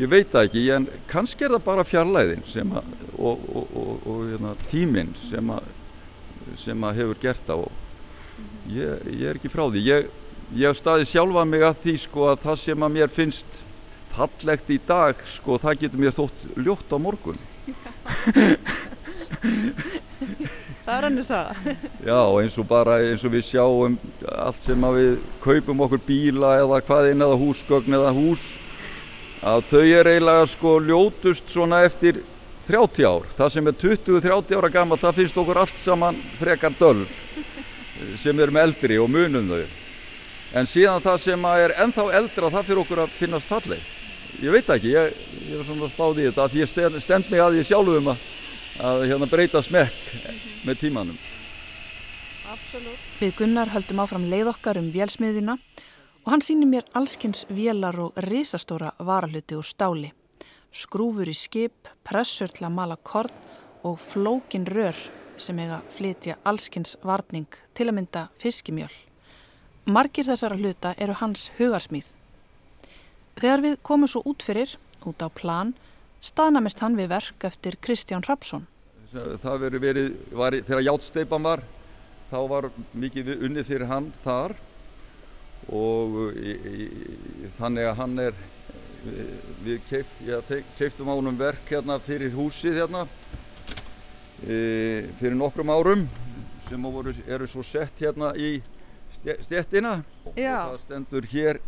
ég veit það ekki en kannski er það bara fjarlæðin að, og, og, og, og hérna, tíminn sem, sem að hefur gert það og ég er ekki frá því. Ég hef staðið sjálfa mig að því sko að það sem að mér finnst fallegt í dag sko það getur mér þótt ljótt á morgun Það er hann að sagða Já eins og bara eins og við sjáum allt sem að við kaupum okkur bíla eða hvaðinn eða húsgögn eða hús að þau er eiginlega sko ljótust svona eftir 30 ár. Það sem er 20-30 ára gammal það finnst okkur allt saman frekar döl sem er með eldri og munum þau. En síðan það sem er ennþá eldra það fyrir okkur að finnast fallegt. Ég veit ekki, ég, ég er svona spáð í þetta því ég stend, mig að ég sjálfum að, að hérna, breyta smekk með tímanum. Absolutt. Við Gunnar höldum áfram leið okkar um vélsmiðina og hann sýnir mér allskynns vélar og risastóra varaluti úr stáli. Skrúfur í skip, pressur til að mala korn og flókin rör sem eiga flytja allskynns varning til að mynda fiskimjöl. Margir þessara hluta eru hans hugarsmýð Þegar við komum svo út fyrir, út á plan, staðnamist hann við verk eftir Kristján Rapsson. Það verið verið, var, þegar Játsteipan var, þá var mikið unnið fyrir hann þar. Og í, í, þannig að hann er, við keif, ja, keiftum á húnum verk hérna fyrir húsið hérna e, fyrir nokkrum árum sem voru, eru svo sett hérna í stjettina og það stendur hér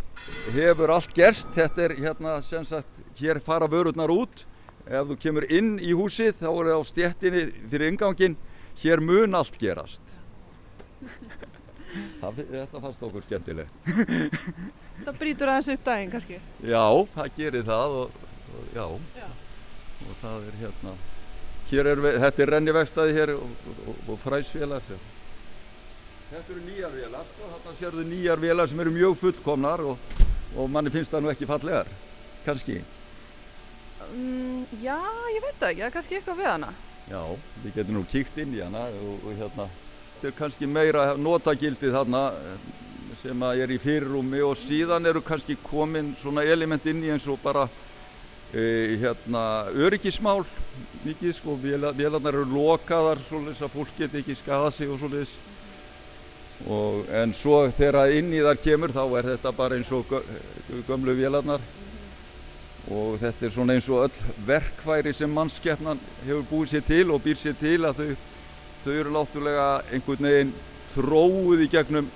hefur allt gerst. Þetta er hérna sem sagt hér fara vörurnar út ef þú kemur inn í húsið þá er það á stjettinni fyrir ingangin hér mun allt gerast það, þetta fannst okkur skemmtilegt Það brítur aðeins upp daginn kannski? Já, það gerir það og, og já. já og það er hérna hér er, þetta er rennivegstaði hér og, og, fræsfélag Þetta eru nýjar vélar, sko. þarna sérðu nýjar vélar sem eru mjög fullkomnar og, og manni finnst það nú ekki fallegar, kannski. Um, já, ég veit það ekki, það er kannski eitthvað við hana. Já, við getum nú kíkt inn í hana og, og hérna, þetta er kannski meira notagildið þarna eh, sem er í fyrirrumi og síðan eru kannski komin svona element inn í eins og bara e, hérna öryggismál mikið sko, vélarnar eru lokaðar svolítið að fólk geti ekki skada sig og svolítið Og, en svo þegar inn í þar kemur þá er þetta bara eins og gömlu vélarnar og þetta er svona eins og öll verkværi sem mannskeppnan hefur búið sér til og býr sér til að þau, þau eru láttulega einhvern veginn þróið í gegnum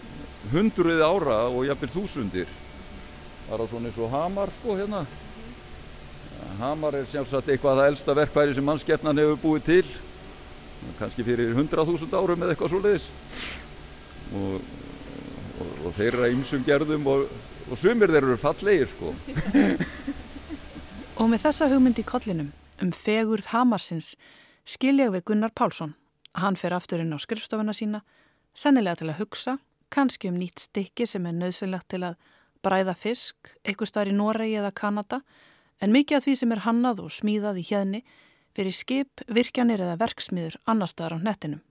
hundruði ára og jafnvel þúsundir. Það er svona eins og hamar sko hérna. Hamar er sjálfsagt eitthvað það elsta verkværi sem mannskeppnan hefur búið til, kannski fyrir hundrað þúsund árum eða eitthvað svo leiðis og, og, og þeir eru að ymsum gerðum og, og sumir þeir eru fallegir sko. og með þessa hugmynd í kollinum um fegurð Hamarsins skilja við Gunnar Pálsson. Hann fer aftur inn á skrifstofuna sína, sennilega til að hugsa, kannski um nýtt stykki sem er nöðsynlegt til að bræða fisk, eitthvað starf í Noregi eða Kanada, en mikið af því sem er hannað og smíðað í hérni fyrir skip, virkjanir eða verksmiður annar staðar á nettinum.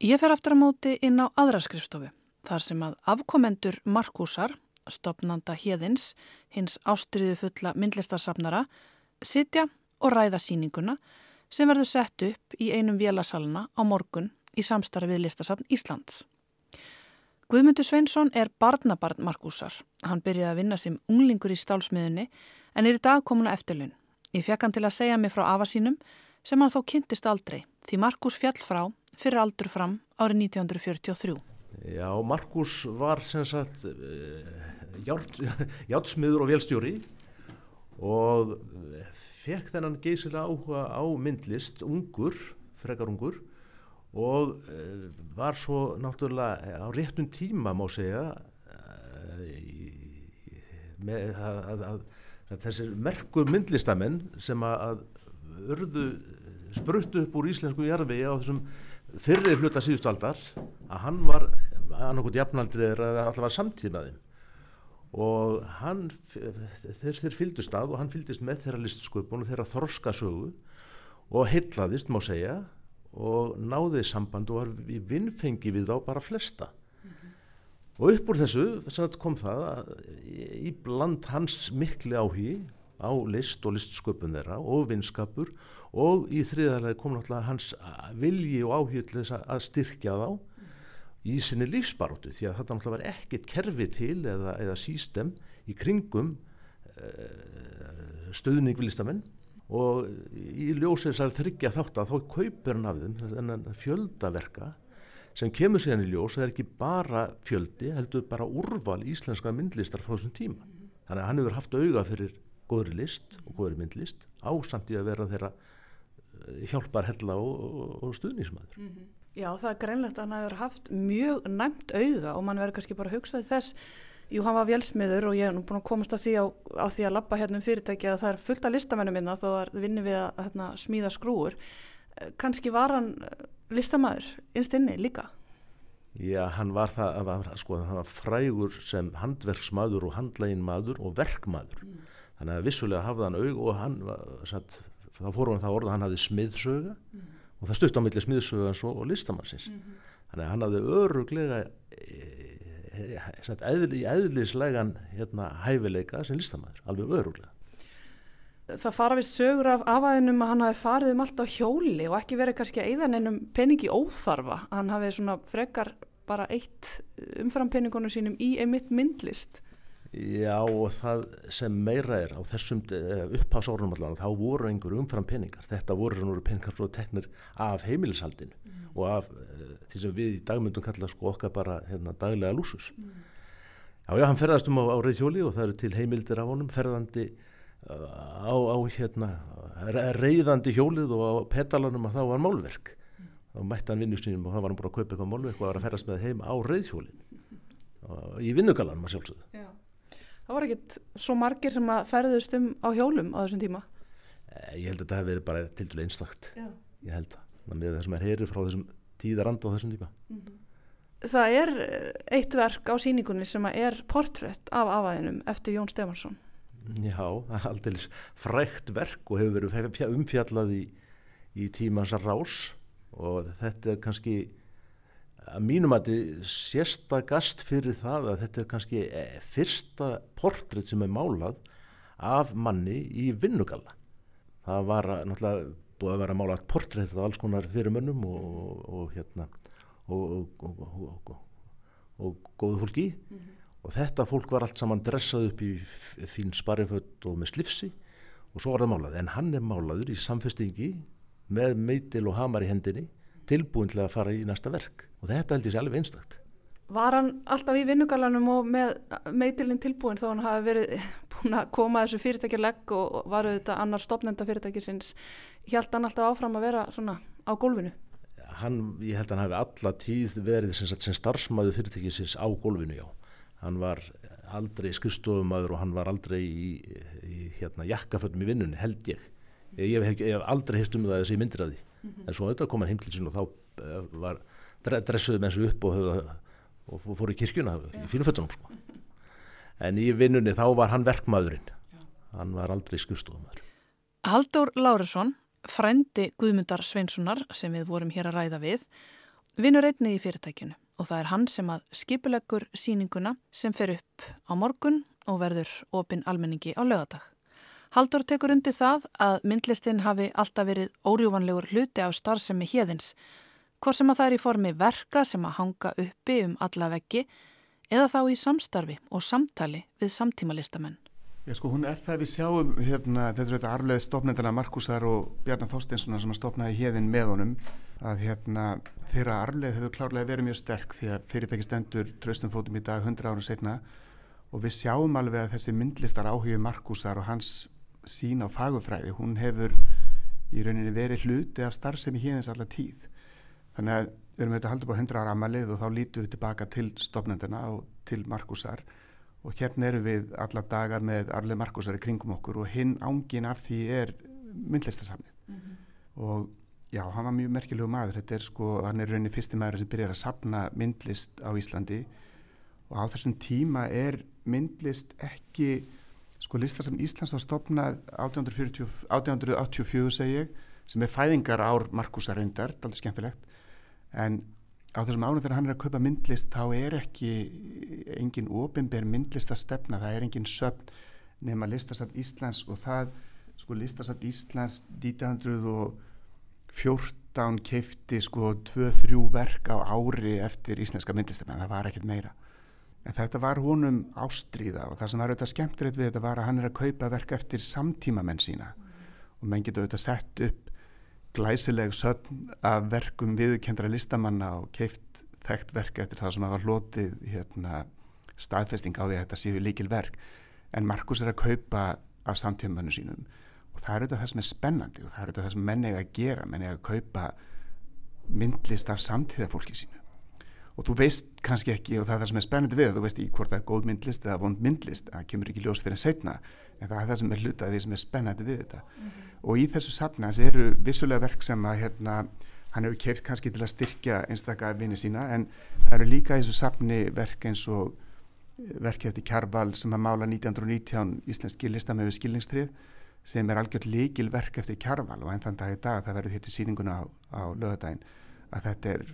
Ég fer aftur á móti inn á aðra skrifstofu, þar sem að afkomendur Markusar, stopnanda Hjeðins, hins ástriðu fulla myndlistarsafnara, sitja og ræða síninguna sem verður sett upp í einum vélasalna á morgun í samstarfi við listasafn Íslands. Guðmundur Sveinsson er barnabarn Markusar. Hann byrjaði að vinna sem unglingur í stálsmiðunni en er í dag komin að eftirlun. Ég fekk hann til að segja mig frá afarsínum sem hann þó kynntist aldrei því Markus fjall frá fyrir aldur fram árið 1943. Já, Markus var sem sagt játsmiður og velstjóri og fekk þennan geysilega áhuga á myndlist, ungur, frekar ungur og uh, var svo náttúrulega á réttum tíma má segja með að, að, að, að þessir merku myndlistamenn sem að urðu spruttu upp úr íslensku jarfi á þessum fyrri hluta síðustu aldar að hann var annarkot jafnaldrið alltaf var samtíð með þeim og hann þeir, þeir fylgdust að og hann fylgdist með þeirra listsköpun og þeirra þorskasögu og heitlaðist má segja og náði samband og var í vinnfengi við þá bara flesta mm -hmm. og upp úr þessu kom það að í bland hans mikli áhí á list og listsköpun þeirra og vinskapur og í þriðarlega kom náttúrulega hans vilji og áhí til þess að styrkja þá. Í sinni lífsbarótu því að þetta náttúrulega var ekkert kerfi til eða, eða sístem í kringum uh, stöðning við listamenn. Og í ljósið þessar þryggja þátt að þá kaupir hann af þeim þennan fjöldaverka sem kemur síðan í ljós það er ekki bara fjöldi heldur bara úrval íslenska myndlistar frá þessum tíma. Þannig að hann hefur haft auga fyrir góðri list og góðri myndlist ásamt í að vera þeirra eh, hjálpar hella og, og, og stuðnismæður mm -hmm. Já það er greinlegt að hann hefur haft mjög næmt auga og mann verður kannski bara að hugsa þess Jú, hann var vélsmiður og ég hef nú búin að komast að því á, á því að lappa hérna um fyrirtæki að það er fullt af listamennum minna þó að vinni við að hérna, smíða skrúur. Eh, Kanski var hann eh, listamæður innst inni líka? Já, hann var það, var, sko, hann var frægur sem handverksmaður og handlæginmaður og verkmaður. Mm. Þannig að vissulega hafði hann aug og hann, satt, þá fór hann það orða hann hafði smiðsöga mm. Og það stutt á milli smiðsögans og, og listamannsins. Mm -hmm. Þannig að hann hafði öruglega... E, í eðlislegan hérna, hæfileika sem listamæður, alveg öruglega. Það fara vist sögur af afæðinum að hann hafi farið um allt á hjóli og ekki verið kannski að eða neinum peningi óþarfa. Hann hafi svona frekar bara eitt umfram peningunum sínum í einmitt myndlist. Já og það sem meira er á þessum eh, upphásórnum allavega þá voru einhver umfram peningar. Þetta voru peningar frá teknir af heimilishaldinu mm. og af uh, því sem við í dagmyndum kalla sko okkar bara hérna, daglega lúsus. Mm. Já, já, hann ferðast um á, á reyðhjóli og það eru til heimildir af honum, ferðandi uh, á, á hérna, reyðandi hjólið og á petalanum að þá var málverk. Mm. Og mætti hann vinnusnýjum og hann var hann búin að kaupa eitthvað málverk og var að ferðast með heim á reyðhjólin. Í vinnugalanum að sjálfsögðu. Það var ekkert svo margir sem að ferðust um á hjólum á þessum tíma. Eh, ég held að þetta hef verið bara til dælu einstakt. Já. Ég held það. Þannig að það sem er heyri frá þessum tíðaranda á þessum tíma. Mm -hmm. Það er eh, eitt verk á síningunni sem er portrétt af afæðinum eftir Jón Stefansson. Já, aldrei frækt verk og hefur verið umfjallað í, í tímans rás og þetta er kannski að mínum að þetta sérstagast fyrir það að þetta er kannski eh, fyrsta portrétt sem er málað af manni í vinnugalla. Það var náttúrulega búið að vera málað portrétt af alls konar fyrirmönnum og, og, og hérna og, og góðu fólki mm -hmm. og þetta fólk var allt saman dressað upp í fín spariföld og með slifsi og svo var það málað en hann er málaður í samfestingi með meitil og hamar í hendinni tilbúin til að fara í næsta verk og þetta held ég sé alveg einstakt. Var hann alltaf í vinnugalanum og með meitilinn tilbúin þó hann hafi verið búin að koma þessu fyrirtækjarlegg og var auðvitað annar stopnenda fyrirtækisins held hann alltaf áfram að vera svona á gólfinu? Hann, ég held að hann hafi alla tíð verið sem, sem starfsmæðu fyrirtækisins á gólfinu, já. Hann var aldrei skrifstofumæður og hann var aldrei í, í hérna, jakkaföldum í vinnunni, held ég. Ég hef, ég hef aldrei hirt um það þessi myndir af því. Mm -hmm. En svo auðvitað kom hann heim til sín og þá uh, var dressuði með þessu upp og, og fór í kirkjuna Já. í fínufötunum sko. en í vinnunni þá var hann verkmaðurinn Já. hann var aldrei skustofumöður Haldur Lárusson frendi Guðmundar Sveinssonar sem við vorum hér að ræða við vinnur einni í fyrirtækinu og það er hann sem að skipuleggur síninguna sem fer upp á morgun og verður opinn almenningi á lögadag. Haldur tekur undir það að myndlistin hafi alltaf verið órjúvanlegur hluti á starfsemi hérðins hvort sem að það er í formi verka sem að hanga uppi um alla veggi eða þá í samstarfi og samtali við samtímalistamenn. Já sko hún er það við sjáum hérna, þetta er þetta arfleð stopnendana Markusar og Bjarnar Þorsteinssonar sem að stopnaði hérðin með honum að hérna þeirra arfleð hefur klárlega verið mjög sterk því að fyrirtæki stendur tröstum fótum í dag 100 árum setna og við sjáum alveg að þessi myndlistar áhugi Markusar og hans sín á fagufræði, hún hefur í rauninni verið hluti af starfsemi hérðins alla tíð. Þannig að við erum auðvitað að halda upp á 100 ára amalið og þá lítum við tilbaka til stopnendana og til Markusar og hérna eru við alla daga með Arlið Markusari kringum okkur og hinn ángin af því er myndlistarsamnið mm -hmm. og já, hann var mjög merkilegu maður, þetta er sko, hann er rauninni fyrsti maður sem byrjar að sapna myndlist á Íslandi og á þessum tíma er myndlist ekki, sko listarsam Íslands var stopnað 1840, 1884 segi ég, sem er fæðingar ár Markusar reyndar, þetta er alveg skemmtilegt. En á þessum ánum þegar hann er að kaupa myndlist þá er ekki engin ofinber myndlist að stefna, það er engin söfn nema listasafn Íslands og það sko listasafn Íslands 1914 keifti sko 2-3 verk á ári eftir íslenska myndlistafna, það var ekkert meira en þetta var honum ástríða og það sem var auðvitað skemmtilegt við þetta var að hann er að kaupa verk eftir samtímamenn sína. Og menn getur auðvitað sett upp glæsileg söfn af verkum viðkendra listamanna og keift þekkt verk eftir það sem hafa hlotið hérna, staðfesting á því að þetta séu líkil verk en Markus er að kaupa af samtíðumönnu sínum. Og það er auðvitað það sem er spennandi og það er auðvitað það sem menn eiga að gera. Menn eiga að kaupa myndlist af samtíðafólki sínu og þú veist kannski ekki og það er það sem er spennandi við þú veist í hvort það er góð myndlist eða vond myndlist það kemur ekki ljós fyrir setna en það er það sem er hlutað því sem er spennandi við þetta. Mm -hmm og í þessu safnans eru vissulega verk sem að hérna, hann hefur keift kannski til að styrkja einstakka vinni sína en það eru líka í þessu safni verk eins og verkið eftir Kjarval sem að mála 1919 íslenski listamöfu skilningstrið sem er algjört líkil verk eftir Kjarval og enn þann dag í dag það verður hér til síninguna á, á lögadaginn að þetta er,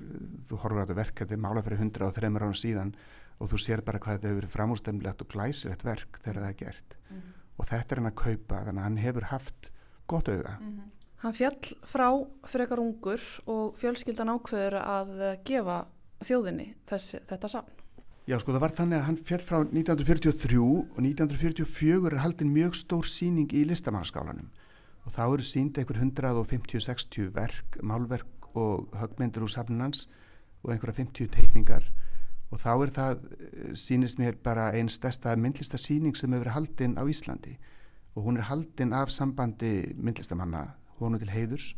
þú horfur á þetta verk þetta er mála fyrir 103 ára síðan og þú sér bara hvað þetta hefur verið framúrstemlegt og glæsilegt verk þegar það er gert mm -hmm. og þetta er hann að kaupa þannig að hann hefur haft gott auða. Mm -hmm. Hann fjall frá frekar ungur og fjölskyldan ákveður að gefa þjóðinni þessi, þetta safn. Já sko það var þannig að hann fjall frá 1943 og 1944 er haldin mjög stór síning í listamannaskálanum og þá eru sínd einhver 150-60 verk, málverk og högmyndur úr safnunans og einhverja 50 teikningar. Og þá er það, eh, sínist mér bara einn stærsta myndlista síning sem hefur haldin á Íslandi. Og hún er haldinn af sambandi myndlistamanna honu til heiðurs.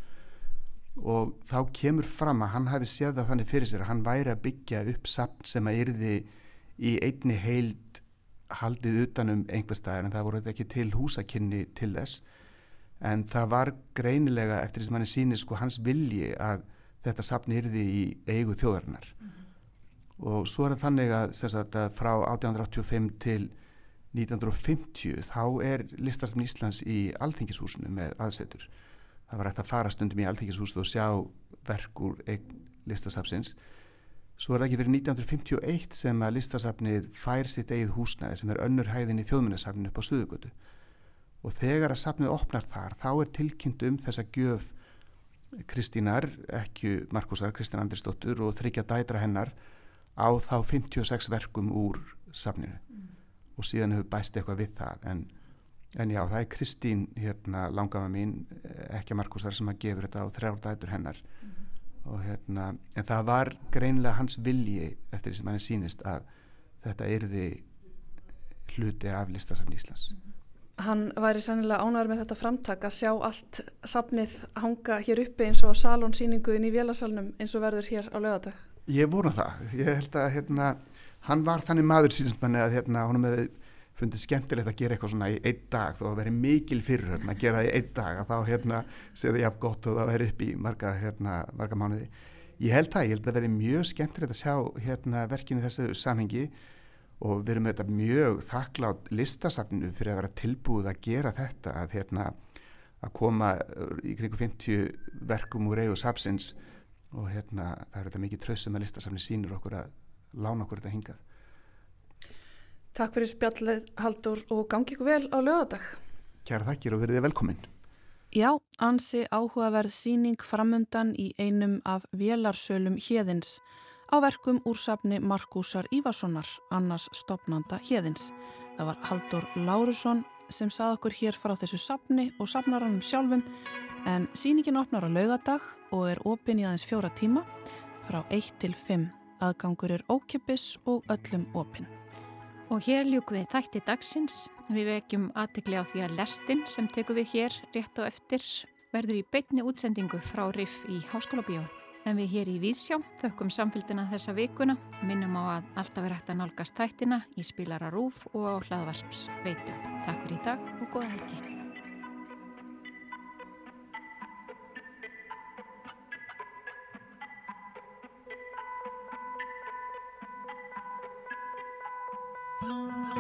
Og þá kemur fram að hann hafi séð það þannig fyrir sér að hann væri að byggja upp sapn sem að yrði í einni heild haldið utanum einhver staðar en það voru ekki til húsakynni til þess en það var greinilega eftir því sem hann er sínið sko hans vilji að þetta sapn yrði í eigu þjóðarinnar mm -hmm. og svo er það þannig að, sagt, að frá 1885 til 1950 þá er listarfn Íslands í Alþingishúsinu með aðsetur. Það var hægt að fara stundum í Alþingishúsinu og sjá verk úr listasafsins. Svo er það ekki verið 1951 sem að listasafnið fær sitt eigið húsnæði sem er önnur hæðin í þjóðminnarsafninu upp á Suðugötu. Og þegar að safnið opnar þar þá er tilkynnt um þessa gjöf Kristínar, ekki Markusar, Kristinn Andrisdóttur og þryggja dætra hennar á þá 56 verkum úr safninu. Mm. Og síðan hefur bæst eitthvað við það. En, en já, það er Kristín hérna langafa mín, ekki Markusar sem að gefur þetta á þrjárdætur hennar. Mm. Og hérna en það var greinlega hans vilji eftir því sem hann er sínist að þetta erði hluti af listasafn Íslands. Mm. Hann væri sannilega ánæður með þetta framtak að sjá allt safnið hanga hér uppi eins og salonsýningu inn í vélasalnum eins og verður hér á lögadag Ég vona það, ég held að hérna hann var þannig maður síðanstanni að hérna honum hefði fundið skemmtilegt að gera eitthvað svona í einn dag. Þó að veri mikil fyrir að gera það í einn dag að þá hérna séði ég af gott og það veri upp í marga, hérna, marga mánuði. Ég held það, ég held að það veri mjög skemmtilegt að sjá hérna verkinu þessu samhengi og við erum þetta mjög þakklátt listasafnu fyrir að vera tilbúið að gera þetta að hérna að koma í kringu 50 verkum úr eigu sapsins og hérna það er þetta mikið trössum að listasafni sínur okkur að lána okkur þetta hingað. Takk fyrir spjallið Haldur og gangi ykkur vel á lögadag. Kjæra þakkir og verðið velkominn. Já, ansi áhugaverð síning framundan í einum af vélarsölum hérðins á verkum úr safni Markusar Ívasonar, annars stopnanda hérðins. Það var Haldur Lárusson, sem sað okkur hér frá þessu sapni og sapnaranum sjálfum en síningin opnar á laugadag og er opin í aðeins fjóra tíma frá 1 til 5. Aðgangur er ókipis og öllum opin. Og hér ljúku við þætti dagsins. Við vekjum aðtikli á því að lestin sem tekum við hér rétt og eftir verður í beitni útsendingu frá RIF í Háskóla Bíó. En við hér í Vísjá þökkum samfélgina þessa vikuna, minnum á að alltaf er hægt að nálgast tættina í spilara rúf og á hlaðvarsps veitu. Takk fyrir í dag og góða helgi. You.